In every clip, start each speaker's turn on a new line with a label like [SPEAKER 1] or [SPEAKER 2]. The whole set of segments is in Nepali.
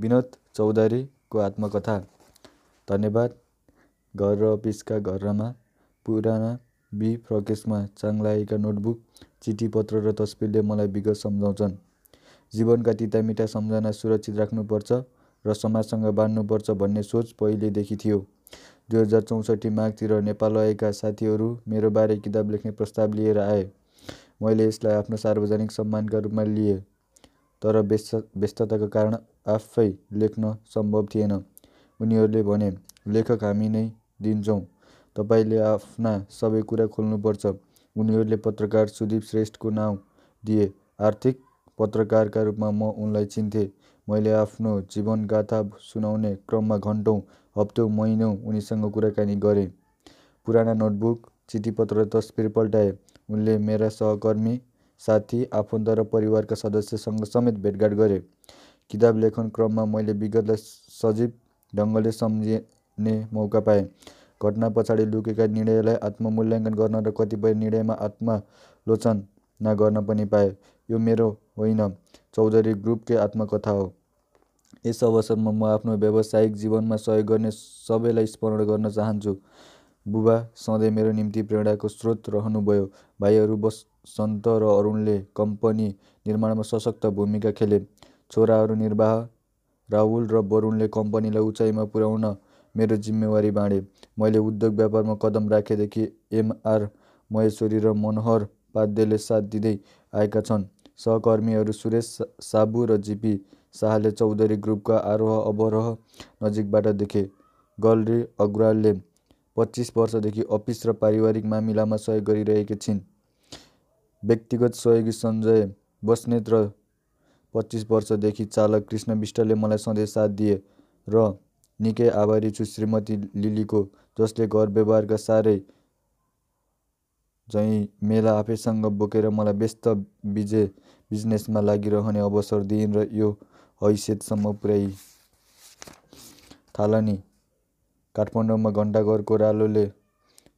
[SPEAKER 1] विनोद चौधरीको आत्मकथा धन्यवाद घर र अफिसका घरमा पुराना बिफ्रकेसमा चाङ्लाएका नोटबुक चिठी-पत्र र तस्बिरले मलाई विगत सम्झाउँछन्। जीवनका तिता-मिठा सम्झना सुरक्षित राख्नुपर्छ र समाजसँग बाँड्नुपर्छ भन्ने सोच पहिलेदेखि थियो। दुई हजार चौसठी माघतिर नेपाल आएका साथीहरू मेरो बारे किताब लेख्ने प्रस्ताव लिएर आए। मैले यसलाई आफ्नो सार्वजनिक सम्मानका रूपमा लिएँ तर व्यस्तताका कारण आफै लेख्न सम्भव थिएन। उनीहरूले भने, लेखक हामी नै दिन्छौँ, तपाईँले आफ्ना सबै कुरा खोल्नुपर्छ। उनीहरूले पत्रकार सुदीप श्रेष्ठको नाउँ दिए। आर्थिक पत्रकारका रूपमा म उनलाई चिन्थेँ। मैले आफ्नो जीवनगाथा सुनाउने क्रममा घन्टौँ, हप्तौँ, महिनौँ उनीसँग कुराकानी गरेँ। पुराना नोटबुक, चिठी-पत्र तस्बिर पल्टाएँ। उनले मेरा सहकर्मी, साथी, आफन्त र परिवारका सदस्यसँग समेत भेटघाट गरे। किताब लेखन क्रममा मैले विगतलाई सजीव ढङ्गले सम्झने मौका पाएँ। घटना पछाडि लुकेका निर्णयलाई आत्ममूल्याङ्कन गर्न र कतिपय निर्णयमा आत्मालोचना गर्न पनि पाएँ। यो मेरो होइन, चौधरी ग्रुपकै आत्मकथा हो। यस अवसरमा म आफ्नो व्यावसायिक जीवनमा सहयोग गर्ने सबैलाई स्मरण गर्न चाहन्छु। बुबा सधैँ मेरो निम्ति प्रेरणाको स्रोत रहनुभयो। भाइहरू बसन्त र अरुणले कम्पनी निर्माणमा सशक्त भूमिका खेले। छोराहरू निर्वाह, राहुल र वरुणले कम्पनीलाई उचाइमा पुर्याउन मेरो जिम्मेवारी बाँडे। मैले उद्योग व्यापारमा कदम राखेदेखि एम. आर. महेश्वरी र मनोहर पाण्डेले साथ दिँदै आएका छन्। सहकर्मीहरू सुरेश साबु र जीपी शाहले चौधरी ग्रुपका आरोह-अवरोह नजिकबाट देखे। गलरी अग्रवालले पच्चीस वर्षदेखि अफिस र पारिवारिक मामिलामा सहयोग गरिरहेकी छिन्। व्यक्तिगत सहयोगी सञ्जय बस्नेत र पच्चीस वर्षदेखि चालक कृष्ण विष्टले मलाई सधैँ साथ दिए र निकै आभारी छु श्रीमती लिलीको, जसले घर-व्यवहारका साह्रै झैँ मेला आफैसँग बोकेर मलाई व्यस्त बिजनेसमा लागिरहने अवसर दिइन् र यो हैसियतसम्म पुर्याइन्। थालनी काठमाडौँमा घण्टाघरको रालोले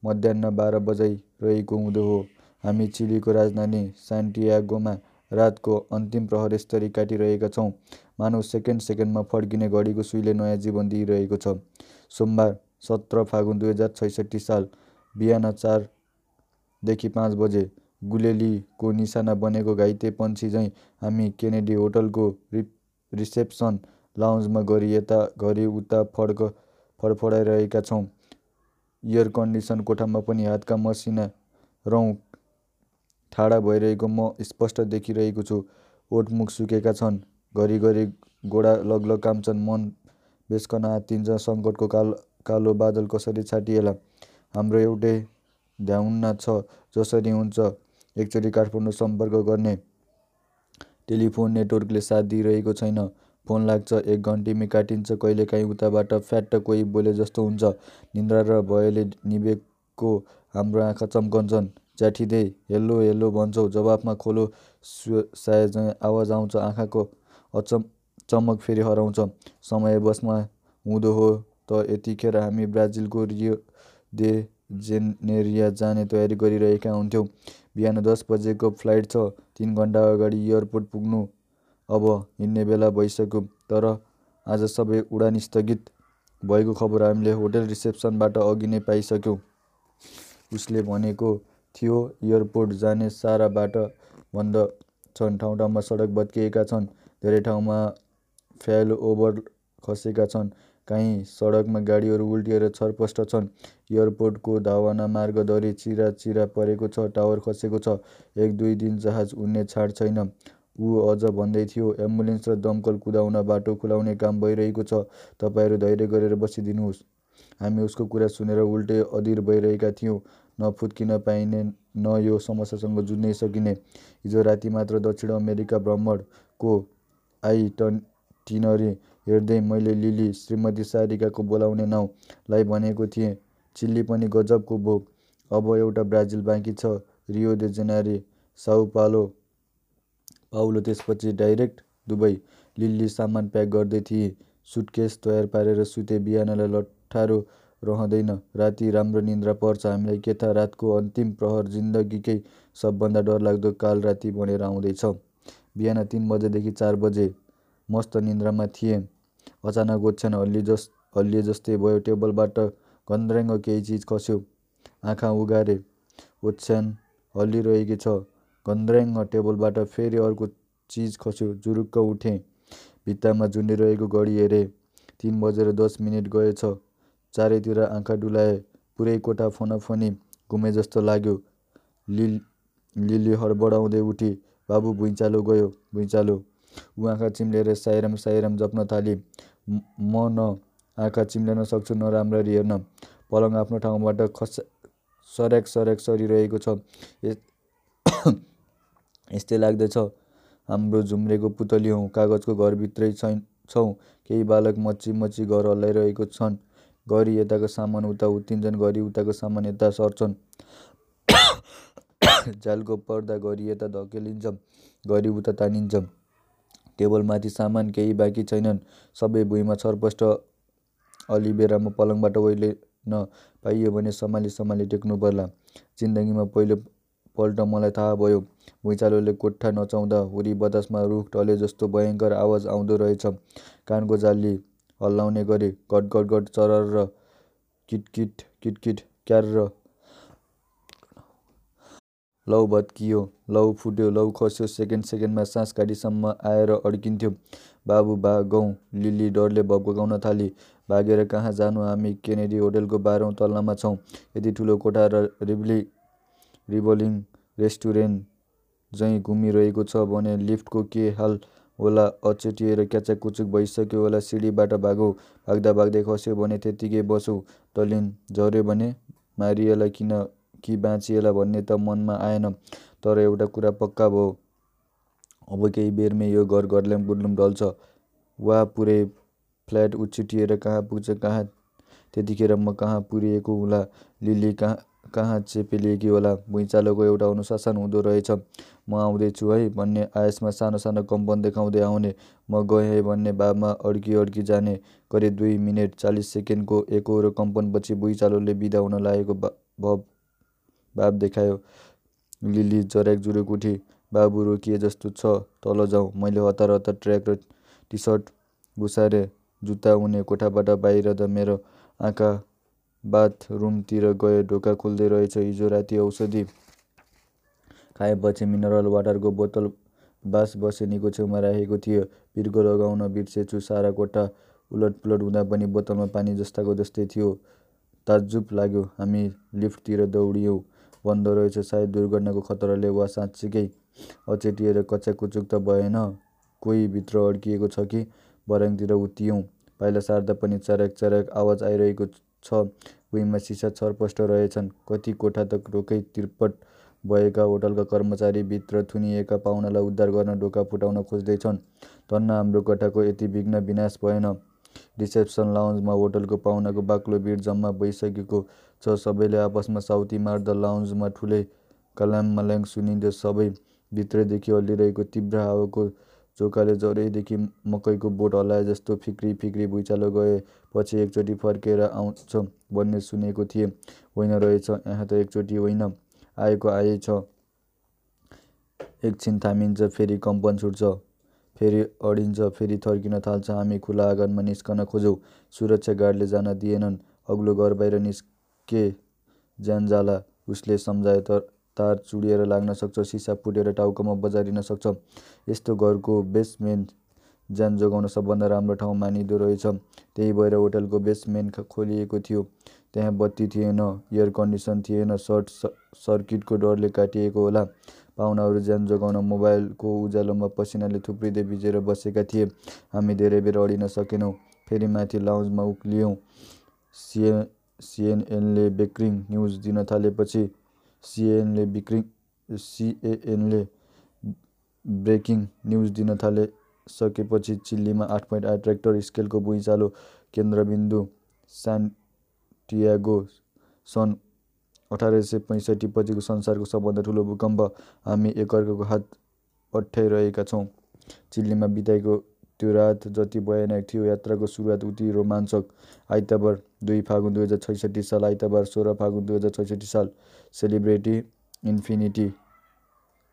[SPEAKER 1] मध्याह्न बाह्र बजाइरहेको हुँदो हो। हामी चिलीको राजधानी सान्टियागोमा रातको अन्तिम प्रहर यसरी काटिरहेका छौँ, मानौँ सेकेन्ड सेकेन्डमा फड्किने घडीको सुईले नयाँ जीवन दिइरहेको छ। सोमबार सत्र फागुन दुई हजार छैसठी साल बिहान चार देखि पाँच बजे। गुलेलीको निशाना बनेको घाइते पन्छी झैँ हामी केनेडी होटलको रिसेप्सन लाउन्जमा घरि यता घरि उता फडफडाइरहेका छौँ। एयर-कन्डिसन कोठामा पनि हातका मसिना रौँ ठाडा भइरहेको म स्पष्ट देखिरहेको छु। ओठ-मुख सुकेका छन्। घरिघरि गोडा लगलग काम्छन्। मन बेचकन आत्तिन्छ। सङ्कटको कालो बादल कसरी छाटिएला? हाम्रो एउटै ध्याउना छ, जसरी हुन्छ। एकचोटि काठमाडौँ सम्पर्क गर्ने टेलिफोन नेटवर्कले साथ दिइरहेको छैन। फोन लाग्छ, एक घन्टीमै काटिन्छ। कहिलेकाहीँ उताबाट फ्याट्ट कोही बोले जस्तो हुन्छ। निद्रा र भयले निभेको हाम्रो आँखा चम्कन्छन्। च्याठिँदै हेल्लो हेल्लो भन्छौँ, जवाफमा खोलो स्यायो-स्यायो आवाज आउँछ। आँखाको चमक फेरि हराउँछ। समय बसमा हुँदो हो त यतिखेर हामी ब्राजिलको रियो दे जेनेरियो जाने तयारी गरिरहेका हुन्थ्यौँ। बिहान दस बजेको फ्लाइट छ। तीन घन्टा अगाडि एयरपोर्ट पुग्नु। अब हिँड्ने बेला भइसक्यो। तर आज सबै उडान स्थगित भएको खबर हामीले होटल रिसेप्सनबाट अघि नै पाइसक्यौँ। उसले भनेको थियो एयरपोर्ट जाने सारा बाटा बन्द छन्। ठाउँ-ठाउँमा सडक भत्किएका छन्। धेरै ठाउँमा फ्लाइओभर खसेका छन्। कहीँ सडकमा गाडीहरू उल्टिएर छरपस्ट छन्। एयरपोर्टको धावना मार्गधरि चिरा-चिरा परेको छ। टावर खसेको छ। एक दुई दिन जहाज उड्ने छाड छैन। ऊ अझ भन्दै थियो, एम्बुलेन्स र दमकल कुदाउन बाटो खुलाउने काम भइरहेको छ। तपाईँहरू धैर्य गरेर बसिदिनुहोस्। हामी उसको कुरा सुनेर उल्टै अधीर भइरहेका थियौँ। न फुत्किन पाइने न यो समस्यासँग जुझ्नै सकिने। हिजो राति मात्र दक्षिण अमेरिका भ्रमणको आइटटिनरी हेर्दै मैले लिली, श्रीमती सारिकाको बोलाउने नाउँ लाई भनेको थिएँ। चिल्ली पनि गजबको भोग। अब एउटा ब्राजिल बाँकी छ, Rio de Janeiro, Sao Paulo त्यसपछि डाइरेक्ट दुबई। लिली सामान प्याक गर्दै थिई। सुटकेस तयार पारेर सुते। बिहानलाई लठारो रहँदैन। राति राम्रो निद्रा पर्छ हामीलाई के थाहा रातको अन्तिम प्रहर जिन्दगीकै सबभन्दा डरलाग्दो कालरात्रि बनेर आउँदैछ। बिहान तीन बजेदेखि चार बजे। मस्त निद्रामा थिएँ। अचानक ओछ्यान हल्लिए जस्तै भयो। टेबलबाट घन्द्र्याङ्ग केही चिज खस्यो। आँखा उघारे, ओछ्यान हल्लिरहेकी छ। घन्द्र्याङ्ग टेबलबाट फेरि अर्को चिज खस्यो। जुरुक्क उठेँ। भित्तामा झुन्डिरहेको घडी हेरेँ। तीन बजेर दश मिनेट गएछ। चारैतिर आँखा डुलाएँ। पुरै कोठा फनाफनी घुमेजस्तो लाग्यो। लिली हडबडाउँदै उठी, बाबु भुइँचालो गयो, भुइँचालो। ऊ आँखा चिम्लेर साइराम साइराम जप्न थाली। म न आँखा चिम्लन सक्छु न राम्ररी हेर्न। पलङ आफ्नो ठाउँबाट सर्याक सर्याक सरिरहेको छ। यस्तै लाग्दैछ हाम्रो झुम्रेको पुतली हौँ। कागजको घरभित्रै छौँ। केही बालक मच्ची मच्ची घर हल्लाइरहेका छन्। घरि यताका सामान उता उत्तिन्छन्, घरि उताका सामान यता सर्छन्। झ्यालको पर्दा घरि यता धकेलिन्छ, घरि उता तानिन्छ। टेबलमाथि सामान केही बाँकी छैनन्। सबै भुइँमा छरपस्ट। अलि बेरामा पलङबाट ओर्लिन पाइयो भने सम्हाली सम्हाली टेक्नु पर्ला। जिन्दगीमा पहिलो पल्ट मलाई थाहा भयो, भुइँचालोले कोठा नचाउँदा हुरी बतासमा रुख ढले जस्तो भयङ्कर आवाज आउँदो रहेछ। कानको जाली हल्लाउने गरे। घट् घट् घट् चरर्र, किट्किट् किट्किट् क्यार्र। लौ भत्कियो, लौ फुट्यो, लौ खस्यो, सेकेन्ड सेकेन्डमा सास काटीसम्म आएर अड्किन्थ्यो। बाबु भागौँ, लिली डरले भक्भकाउन थाली। भागेर कहाँ जानु हामी केनेडी होटलको बाह्रौँ तल्लामा छौँ। यति ठुलो कोठा र रिभलिङ रेस्टुरेन्ट झैँ घुमिरहेको छ भने लिफ्टको के हाल होला। अचेटिएर क्याचाककुचुक भइसक्यो होला। सिँढीबाट भागौँ, भाग्दा भाग्दै खस्यो भने त्यत्तिकै बसौँ, तल्लिन झर्यो भने मारिएला कि बाँचिएला भन्ने त मनमा आएन। तर एउटा कुरा पक्का भयो, अब केही बेरमै यो घर घर्ल्याङ गुर्लुङ ढल्छ। वा पुरै फ्ल्याट उछिट्टिएर कहाँ पुग्छ कहाँ? त्यतिखेर म कहाँ पुरिएको हुँला, लिली कहाँ चेपेलिएकी होला। भुइँचालोको एउटा अनुशासन हुँदो रहेछ। म आउँदैछु है भन्ने आयासमा सानो सानो कम्पन देखाउँदै आउने, म गएँ है भन्ने भावमा अड्की अड्की जाने। करिब दुई मिनेट चालीस सेकेन्डको एकोहोरो कम्पनपछि भुइँचालोले बिदा हुन लागेको भाव देखायो। लिली जर्याक जुरुक उठी, बाबु रोकिए जस्तो छ तल जाउँ। मैले हतार हतार ट्र्याक र टिसर्ट घुसारेँ। जुत्ता उनी कोठाबाट बाहिर त मेरो आँखा बाथ रुमतिर गए ढोका खुल्दै रहेछ। हिजो राति औषधि खाएपछि मिनरल वाटरको बोतल वास बसेनीको छेउमा राखेको थिएँ। बिर्को लगाउन बिर्सेछु। सारा कोठा उलटपुलट हुँदा पनि बोतलमा पानी जस्ताको त्यस्तै थियो। ताज्जुब लाग्यो। हामी लिफ्टतिर दौडियौँ। बन्द रहेछ। सायद दुर्घटनाको खतराले वा साँच्चीकै अचेटिएर कच्याककुचुक त भएन, कोही भित्र अड्किएको छ कि? भर्याङतिर उत्तियौँ। पाइला सार्दा पनि च्यार्याक च्यार्याक आवाज आइरहेको छ। भुइँमा सिसा छरपस्ट रहेछन्। कति कोठा त ढोकै तिर्पट भएका होटलका कर्मचारी भित्र थुनिएका पाहुनालाई उद्धार गर्न ढोका फुटाउन खोज्दै छन्। धन्न हाम्रो कोठाको यति विघ्न विनाश भएन। रिसेप्सन लाउन्जमा होटलको पाहुनाको बाक्लो भिड जम्मा भइसकेको छ। सबैले आपसमा साउती मार्दा लाउन्जमा ठुलै कल्याङमल्याङ सुनिन्थ्यो। सबै भित्रैदेखि हल्लिरहेको तीव्र हावाको झोकाले जरैदेखि मकैको बोट हल्लाए जस्तो फिक्री फिक्री भुइँचालो गएपछि एकचोटि फर्केर आउँछ भन्ने सुनेको थिएँ। होइन रहेछ। यहाँ त एकचोटि होइन, आएको आएकै छ। एकछिन थामिन्छ, फेरि कम्पन छुट्छ, फेरि अडिन्छ, फेरि थर्किन थाल्छ। हामी खुला आँगनमा निस्कन खोज्यौँ। सुरक्षा गार्डले जान दिएनन्। अग्लो घरबाहिर निस्के ज्यान जाला, उसले सम्झाए। तार चुँडिएर लाग्न सक्छ, सिसा फुटेर टाउकोमा बजारिन सक्छ। यस्तो घरको बेसमेन्ट ज्यान जोगाउन सबभन्दा राम्रो ठाउँ मानिँदो रहेछ। त्यही भएर होटलको बेसमेन्ट खोलिएको थियो। त्यहाँ बत्ती थिएन, एयर कन्डिसन थिएन। सर्ट सर्किटको डरले काटिएको होला। पाहुनाहरू ज्यान जोगाउन मोबाइलको उज्यालोमा पसिनाले थुप्रिँदै भिजेर बसेका थिए। हामी धेरै बेर अडिन सकेनौँ। फेरि माथि लाउन्जमा उक्लियौँ। सिएनएनले ब्रेकिङ न्युज दिन थालेपछि सिएनएनले ब्रेकिङ न्युज दिन थालिसकेपछि चिलीमा आठ पोइन्ट आठ रेक्टर स्केलको भुइँचालो केन्द्रबिन्दु सान्टियागो सन् अठार सय पैँसठी पछिको संसारको सबभन्दा ठुलो भूकम्प। हामी एकअर्काको हात अठ्याइरहेका छौँ। चिलीमा बिताएको त्यो रात जति भयानक थियो, यात्राको सुरुवात उति रोमाञ्चक। आइतबार, दुई फागुन दुई हजार छैसठी साल आइतबार, सोह्र फागुन दुई हजार छैसठी साल। सेलिब्रेटी इन्फिनिटी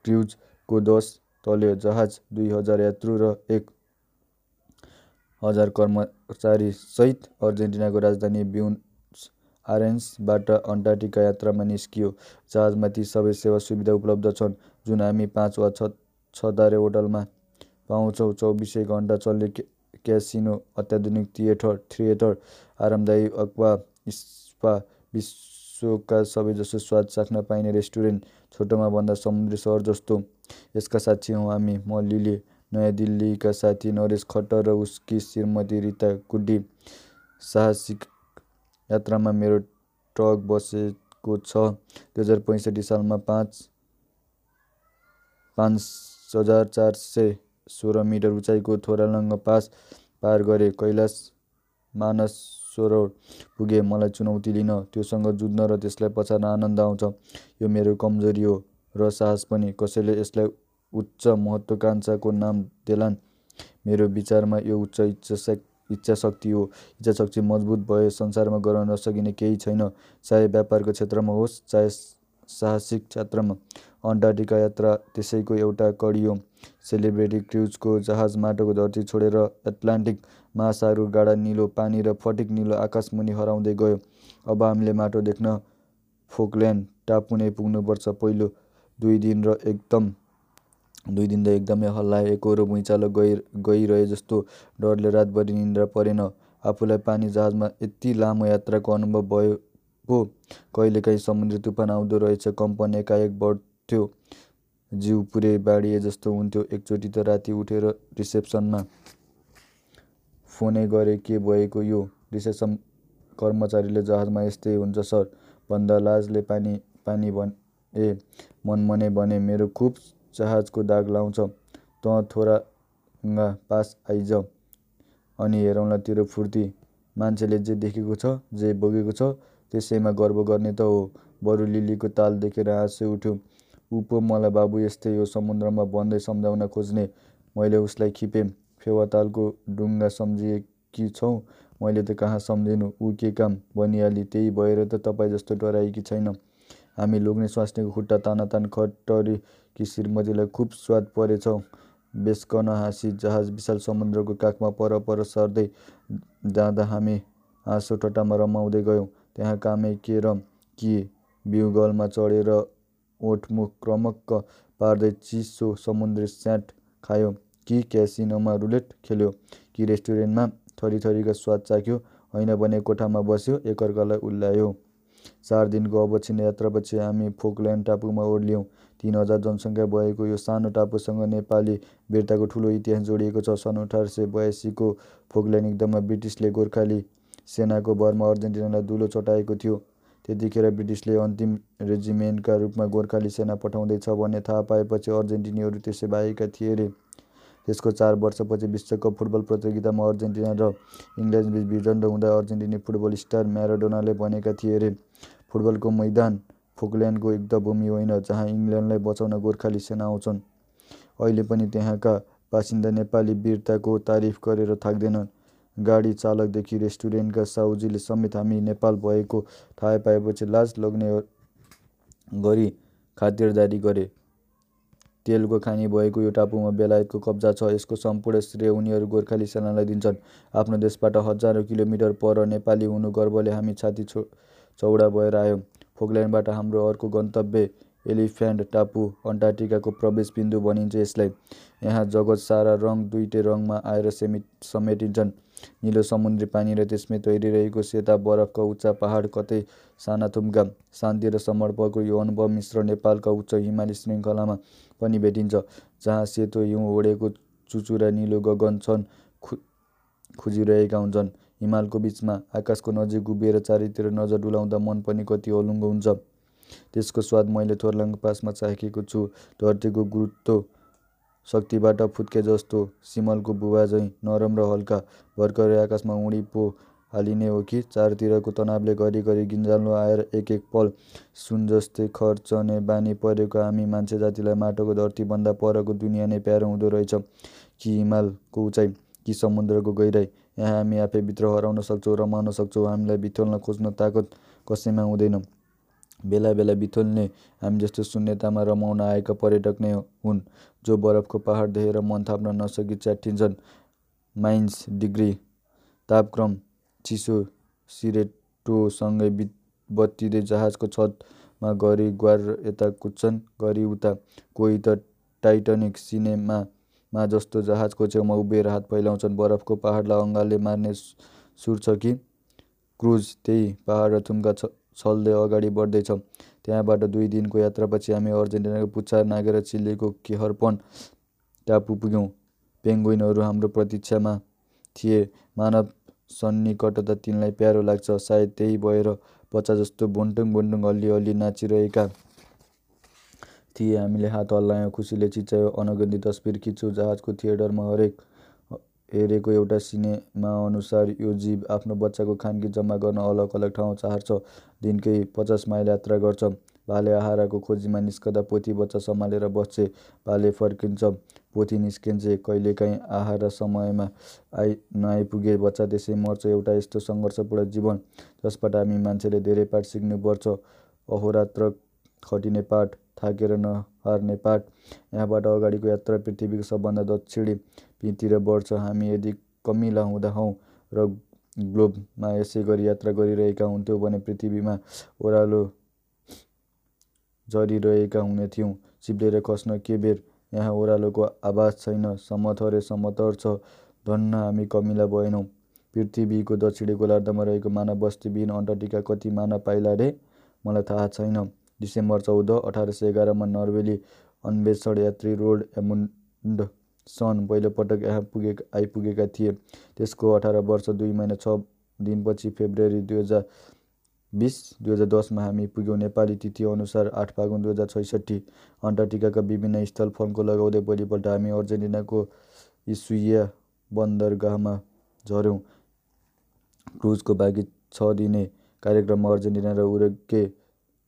[SPEAKER 1] क्रुज को दश तले जहाज, दुई हजार यात्रु र एक हजार कर्मचारीसहित अर्जेन्टिनाको राजधानी ब्युनस आयरेसबाट अन्टार्कटिका यात्रामा निस्कियो। जहाजमा ती सबै सेवा सुविधा उपलब्ध छन् जुन हामी पाँच वा छतारे होटलमा पाउँछौँ। चौबीसै घण्टा चल्ने क्यासिनो, अत्याधुनिक थिएटर, आरामदायी एक्वा स्पा, विश्वका सबैजसो स्वाद चाख्न पाइने रेस्टुरेन्ट, छोटोमा भन्दा समुद्री सहर जस्तो। यसका साक्षी हौँ हामी, म लिली, नयाँ दिल्लीका साथी नरेश खट्टर र उसकी श्रीमती रीता गुड्डी। साहसिक यात्रामा मेरो ट्रक बसेको छ। दुई हजार पैँसठी सालमा पाँच हजार चार सय सोह्र मिटर उचाइको थोरलाङ पास पार गरेँ। कैलाश मानसरोवर पुगेँ। मलाई चुनौती लिन, त्योसँग जुझ्न र त्यसलाई पछाड्न आनन्द आउँछ। यो मेरो कमजोरी हो र साहस पनि। कसैले यसलाई उच्च महत्त्वाकाङ्क्षाको नाम देलान्। मेरो विचारमा यो उच्च इच्छाशक्ति हो। इच्छाशक्ति मजबुत भए संसारमा गर्न नसकिने केही छैन, चाहे व्यापारको क्षेत्रमा होस् चाहे साहसिक यात्रामा। अन्टार्कटिका यात्रा त्यसैको एउटा कडी हो। सेलिब्रिटी क्रुजको जहाज माटोको धरती छोडेर एट्लान्टिक महासागरको गाढा निलो पानी र फटिक निलो आकाशमुनि हराउँदै गयो। अब हामीले माटो देख्न फोकल्यान्ड टापु नै पुग्नुपर्छ। पहिलो दुई दिन त एकदमै हल्लाए। एकोहोरो भुइँचालो गइरहेजस्तो डरले रातभरि निद्रा परेन। आफूलाई पानी जहाजमा यति लामो यात्राको अनुभव भए पो कहिलेकाहीँ समुद्री तुफान आउँदो रहेछ। कम्पन एकाएक बढ्थ्यो। जिउ पुरै बाडिएजस्तो हुन्थ्यो। एकचोटि त राति उठेर रिसेप्सनमा फोनै गरेँ के भएको यो? रिसेप्सन कर्मचारीले जहाजमा यस्तै हुन्छ सर भन्दा लाजले पानी पानी भएँ। मनमनै भनेँ मेरो खुब जहाजको दाग लाउँछ। तँ थोरलाङ पास आइज। अनि हेरौँला तेरो फुर्ती। मान्छेले जे देखेको छ, जे भोगेको छ त्यसैमा गर्व गर्ने त हो। बरु लिलीको ताल देखेर हाँसै उठ्यो। ऊ पो मलाई बाबु यस्तै हो समुद्रमा भन्दै सम्झाउन खोज्ने। मैले उसलाई खिपेँ। फेवातालको डुङ्गा सम्झिएकी छौ? मैले त कहाँ सम्झिनु, ऊ के काम भनिहाली। त्यही भएर त तपाईजस्तो डराएकी छैन। हामी लोग्ने स्वास्नीको खुट्टा तानातान खट्टरीकी श्रीमतीलाई खुब स्वाद परेछ। बेस्कन हाँसी जहाज विशाल समुद्रको काखमा परपर सर्दै जाँदा हामी हाँसोठट्टामा रमाउँदै गयौँ। त्यहाँ कामै के र की, ब्युगलमा चढेर ओठमुख क्रमक्क पार्दै चिसो समुद्री स्याट खायो, कि क्यासिनोमा रुलेट खेल्यो, कि रेस्टुरेन्टमा थरीथरीका स्वाद चाख्यो, होइन भने कोठामा बस्यो एकअर्कालाई उह्याल्यो। चार दिनको अविच्छिन्न यात्रापछि हामी फोकल्यान्ड टापुमा ओर्लियौँ। तीन हजार जनसङ्ख्या भएको यो सानो टापुसँग नेपाली वीरताको ठुलो इतिहास जोडिएको छ। सन् अठार सय बयासीको फोकल्यान्ड युद्धमा ब्रिटिसले गोर्खाली सेनाको भरमा अर्जेन्टिनालाई धुलो चटाएको थियो। त्यतिखेर ब्रिटिसले अन्तिम रेजिमेन्टका रूपमा गोर्खाली सेना पठाउँदै छ भन्ने थाहा पाएपछि अर्जेन्टिनीहरू त्यसै भागेका थिए रे। त्यसको चार वर्षपछि विश्वकप फुटबल प्रतियोगितामा अर्जेन्टिना र इङ्ल्यान्डबीच भिडन्त हुँदा अर्जेन्टिनी फुटबल स्टार म्याराडोनाले भनेका थिए रे, फुटबलको मैदान फोकल्यान्डको युद्धभूमि होइन जहाँ इङ्ल्यान्डलाई बचाउन गोर्खाली सेना आउँछन्। अहिले पनि त्यहाँका बासिन्दा नेपाली वीरताको तारिफ गरेर थाक्दैनन्। गाडी चालकदेखि रेस्टुरेन्टका साहुजीले समेत हामी नेपाल भएको थाहा पाएपछि लाज लाग्ने गरी खातिरदारी गरे। तेलको खानी भएको यो टापुमा बेलायतको कब्जा छ। यसको सम्पूर्ण श्रेय उनीहरू गोर्खाली सेनालाई दिन्छन्। आफ्नो देशबाट हजारौँ किलोमिटर पर नेपाली हुनु गर्वले हामी छाती चौडा भएर आयौँ। फोकल्यान्डबाट हाम्रो अर्को गन्तव्य एलिफेन्ट टापु। अन्टार्कटिकाको प्रवेश बिन्दु भनिन्छ यसलाई। यहाँ जगत सारा रङ दुईटै रङमा आएर समेटिन्छन्। निलो समुद्री पानी र त्यसमै तैरिरहेको सेता बरफका उच्चा पहाड कतै सानाथुम्का। शान्ति र समर्पणको यो अनुभव मिश्र नेपालका उच्च हिमाली श्रृङ्खलामा पनि भेटिन्छ, जहाँ सेतो हिउँ ओढेको चुचुरा निलो गगन छन् खुजिरहेका हुन्छन्। हिमालको बीचमा, आकाशको नजिक उभिएर चारैतिर नजर डुलाउँदा मन पनि कति अलुङ्गो हुन्छ। त्यसको स्वाद मैले थोरलाङ पासमा चाखेको छु। धरतीको गुरुत्व शक्तिबाट फुत्केजस्तो, सिमलको भुवा झैँ नरम र हल्का, भर्खरै आकाशमा उडी पो हालिने हो कि? चारतिरको तनावले घरिघरि गिज्झालो आएर एक एक पल सुनजस्तै खर्चने बानी परेको हामी मान्छेजातिलाई माटोको धरतीभन्दा परको दुनिया नै प्यारो हुँदो रहेछ। कि हिमालको उचाइ, कि समुद्रको गहिराइ, यहाँ हामी आफै भित्र हराउन सक्छौँ, रमाउन सक्छौँ। हामीलाई बिथोल्न खोज्ने तागत कसैमा हुँदैन। बेला बेला बिथोल्ने हामीजस्ता शून्यतामा रमाउन आएका पर्यटक नै हुन्, जो बरफको पहाड देखेर मन थाप्न नसकी च्याठिन्छन्। माइनस डिग्री तापक्रम चिसो सिरेटोसँगै बत्तिँदै जहाजको छतमा गरी ग्वार यता कुद्छन् गरी उता। कोही त टाइटनिक सिनेमामा जस्तो जहाजको छेउमा उभिएर हात फैलाउँछन्। बरफको पहाडलाई अँगालले मार्ने सुर छ कि? क्रुज त्यही पहाड र थुम्का छल्दै अगाडि बढ्दैछ। त्यहाँबाट दुई दिनको यात्रापछि हामी अर्जेन्टिनाको पुच्छर नागेर चिलीको केहरपन टापु पुग्यौँ। पेङ्गुइनहरू हाम्रो प्रतीक्षामा थिए। मानव सन्निकटता तिनलाई प्यारो लाग्छ। सायद त्यही भएर बच्चा जस्तो बोन्टुङ बोन्टुङ अलि अलि नाचिरहेका थिए। हामीले हात हल्लायौँ खुसीले चिच्यायो। अनगन्ती तस्बिर खिच्छु जहाजको थिएटरमा हरेक हेरेको एउटा सिनेमा अनुसार यो जीव आफ्नो बच्चाको खानकी जम्मा गर्न अलग अलग ठाउँ चाहर्छ। दिनकै पचास माइल यात्रा गर्छ। भाले आहाराको खोजीमा निस्कँदा पोथी बच्चा सम्हालेर बस्छे। भाले फर्किन्छ। पोथी निस्किन्छे। कहिलेकाहीँ आहारा समयमा आइ नआइपुगे। बच्चा त्यसै मर्छ। एउटा यस्तो सङ्घर्षपूर्ण जीवन जसबाट हामी मान्छेले धेरै पाठ सिक्नुपर्छ। अहोरात्र खटिने पाठ। थाकेर नहार्ने पाठ। यहाँबाट अगाडिको यात्रा पृथ्वीको सबभन्दा दक्षिणी तिर बढ्छ। हामी यदि कमिला हुँदा हौँ र ग्लोबमा यसै गरी यात्रा गरिरहेका हुन्थ्यौँ भने पृथ्वीमा ओह्रालो झरिरहेका हुनेथ्यौँ चिप्लेर खस्न के बेर? यहाँ ओह्रालोको आवाज छैन। समथरे समतर छ। धन्न हामी कमिला भएनौँ। पृथ्वीको दक्षिणी गोलार्धमा रहेको मानव बस्तीविहीन अन्टार्कटिका कति मानव पाइला रे? मलाई थाहा छैन। डिसेम्बर चौध अठार सय एघारमा नर्वेली अन्वेषण यात्री रोड एमुन्ड सन पहिलोपटक यहाँ पुगे आइपुगेका थिए। त्यसको अठार वर्ष दुई महिना छ दिनपछि फेब्रुअरी दुई हजार बिस दुई हजार दसमा हामी पुग्यौँ नेपाली तिथि अनुसार आठ फागुन दुई हजार छैसठी। अन्टार्कटिकाका विभिन्न स्थल फन्को लगाउँदै भोलिपल्ट हामी अर्जेन्टिनाको इसुया बन्दरगाहमा झऱ्यौँ। क्रुजको बाँकी छ दिने कार्यक्रममा अर्जेन्टिना र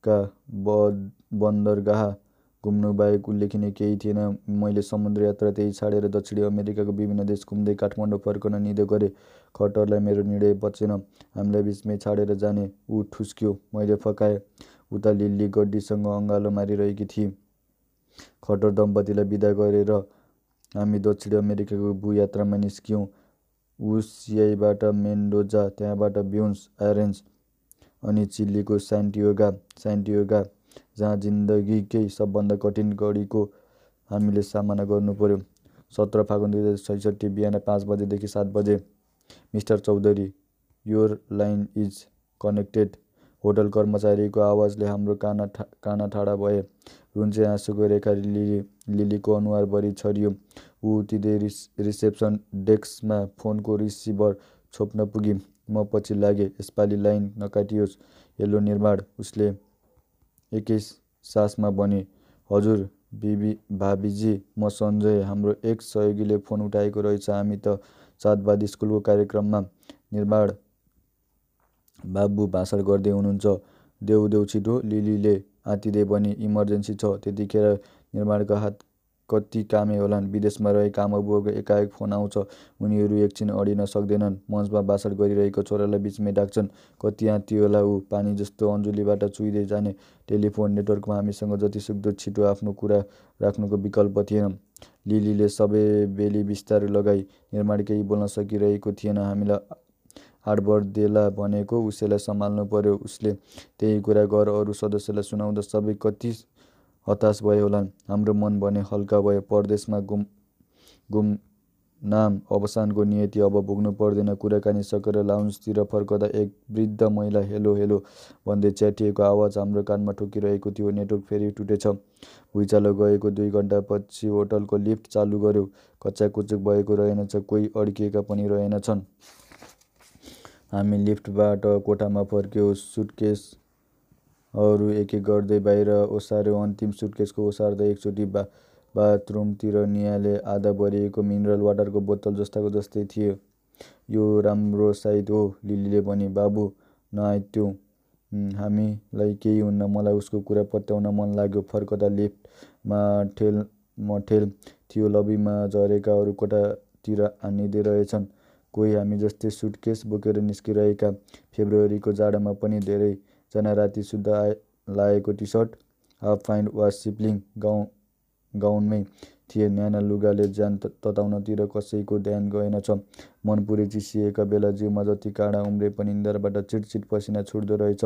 [SPEAKER 1] उरुग्वेका बन्दरगाह घुम्नुबाहेक उल्लेखनीय केही थिएन। मैले समुद्र यात्रा त्यही छाडेर दक्षिणी अमेरिकाको विभिन्न देश घुम्दै काठमाडौँ फर्कन निधो गरेँ। खटरलाई मेरो निर्णय पचेन। हामीलाई बिचमै छाडेर जाने ऊ ठुस्क्यो। मैले फकाएँ। उता लिल्ली गड्डीसँग अँगालो मारिरहेकी थिए। खटर दम्पतिलाई बिदा गरेर हामी दक्षिण अमेरिकाको भूयात्रामा निस्क्यौँ। उसियाईबाट मेन्डोजा त्यहाँबाट ब्युन्स आयरेन्स अनि चिल्लीको सान्टियोगा सान्टियोगा जहाँ जिन्दगीकै सबभन्दा कठिन घडीको हामीले सामना गर्नु पर्यो सत्र फागुन दुई हजार छैसठी बिहान पाँच बजेदेखि सात बजे। Mister Chaudhary your line is connected hotel कर्मचारीको आवाजले हाम्रो काना ठा काना ठाडा भए। रुन्चे आँसुको रेखा लिली लिलीको अनुहारभरि छरियो। ऊ उतिँदै रिस रिसेप्सन डेस्कमा फोनको रिसिभर छोप्न पुगी। म पछि लागेँ यसपालि लाइन नकाटियोस्। हेलो निर्माण उसले एकै सासमा भने हजुर बिबी भाबीजी म सञ्जय हाम्रो एक सहयोगीले फोन उठाएको रहेछ। हामी त चाँदबाद स्कुलको कार्यक्रममा निर्माण बाबु भाषण गर्दै हुनुहुन्छ। देऊ देऊ छिटो लिलीले आँतिँदै भने इमर्जेन्सी छ। त्यतिखेर निर्माणका हात कति कामे होलान् विदेशमा रहेका आमाबुवाको एकाएक फोन आउँछ उनीहरू एकछिन अडिन सक्दैनन्। मञ्चमा भाषण गरिरहेको छोरालाई बिचमै डाक्छन् कति आँती होला ऊ? पानी जस्तो अञ्जुलीबाट चुहिँदै जाने टेलिफोन नेटवर्कमा हामीसँग जतिसक्दो छिटो आफ्नो कुरा राख्नुको विकल्प थिएन। लिलीले सबै बेली बिस्तारै लगाई निर्माण केही बोल्न सकिरहेको थिएन। हामीलाई हाडबड देला भनेको उसैलाई सम्हाल्नु पर्यो। उसले त्यही कुरा घर अरू सदस्यलाई सुनाउँदा सबै कति हताश भए होलान्। हाम्रो मन भने हल्का भयो परदेशमा गुम गुमनाम अवसानको नियति अब भोग्नु पर्दैन। कुराकानी सकेर लाउन्जतिर फर्कँदा एक वृद्ध महिला हेलो हेलो भन्दै च्याटिएको आवाज हाम्रो कानमा ठोकिरहेको थियो। नेटवर्क फेरि टुटेछ। भुइँचालो गएको दुई घन्टापछि होटलको लिफ्ट चालु गर्यो। कच्चाकुचुक भएको रहेनछ। कोही अड्किएका पनि रहेनछन्। हामी लिफ्टबाट कोठामा फर्क्यौँ। सुटकेस अरू एक एक गर्दै बाहिर ओसार्यो। अन्तिम सुटकेसको ओसार्दा एकचोटि बा बाथरुमतिर निहाले आधा भरिएको मिनरल वाटरको बोतल जस्ताको जस्तै थियो। यो राम्रो साइत हो लिलीले भने। बाबु नआइत्यो। हामीलाई केही हुन्न। मलाई उसको कुरा पत्याउन मन लाग्यो। फर्कँदा लिफ्टमा ठेल मठेल थियो। लबीमा झरेका अरू कोठातिर आनिँदै रहेछन्। कोही हामी जस्तै सुटकेस बोकेर निस्किरहेका। फेब्रुअरीको जाडोमा पनि धेरैजना राति आए लाएको टी सर्ट हाफ प्यान्ट वा सिप्लिङ गाउन गाउनमै थिए। न्याना लुगाले ज्यान तताउनतिर कसैको ध्यान गएनछ। मन पुरै चिसिएका बेला जिउमा जति काँडा उम्रे पनि निधारबाट चिट-चिट पसिना छुट्दो रहेछ।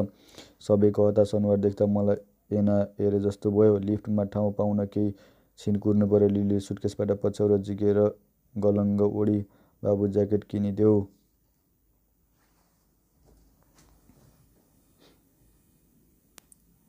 [SPEAKER 1] सबैको हतास अनुहार देख्दा मलाई ऐना हेरेजस्तो भयो। लिफ्टमा ठाउँ पाउन केही छिन कुर्नुपर्यो। लिलीले सुटकेसबाट पछ्यौरा झिकेर गलङ्ग ओढी, बाबु ज्याकेट किनिदेऊ।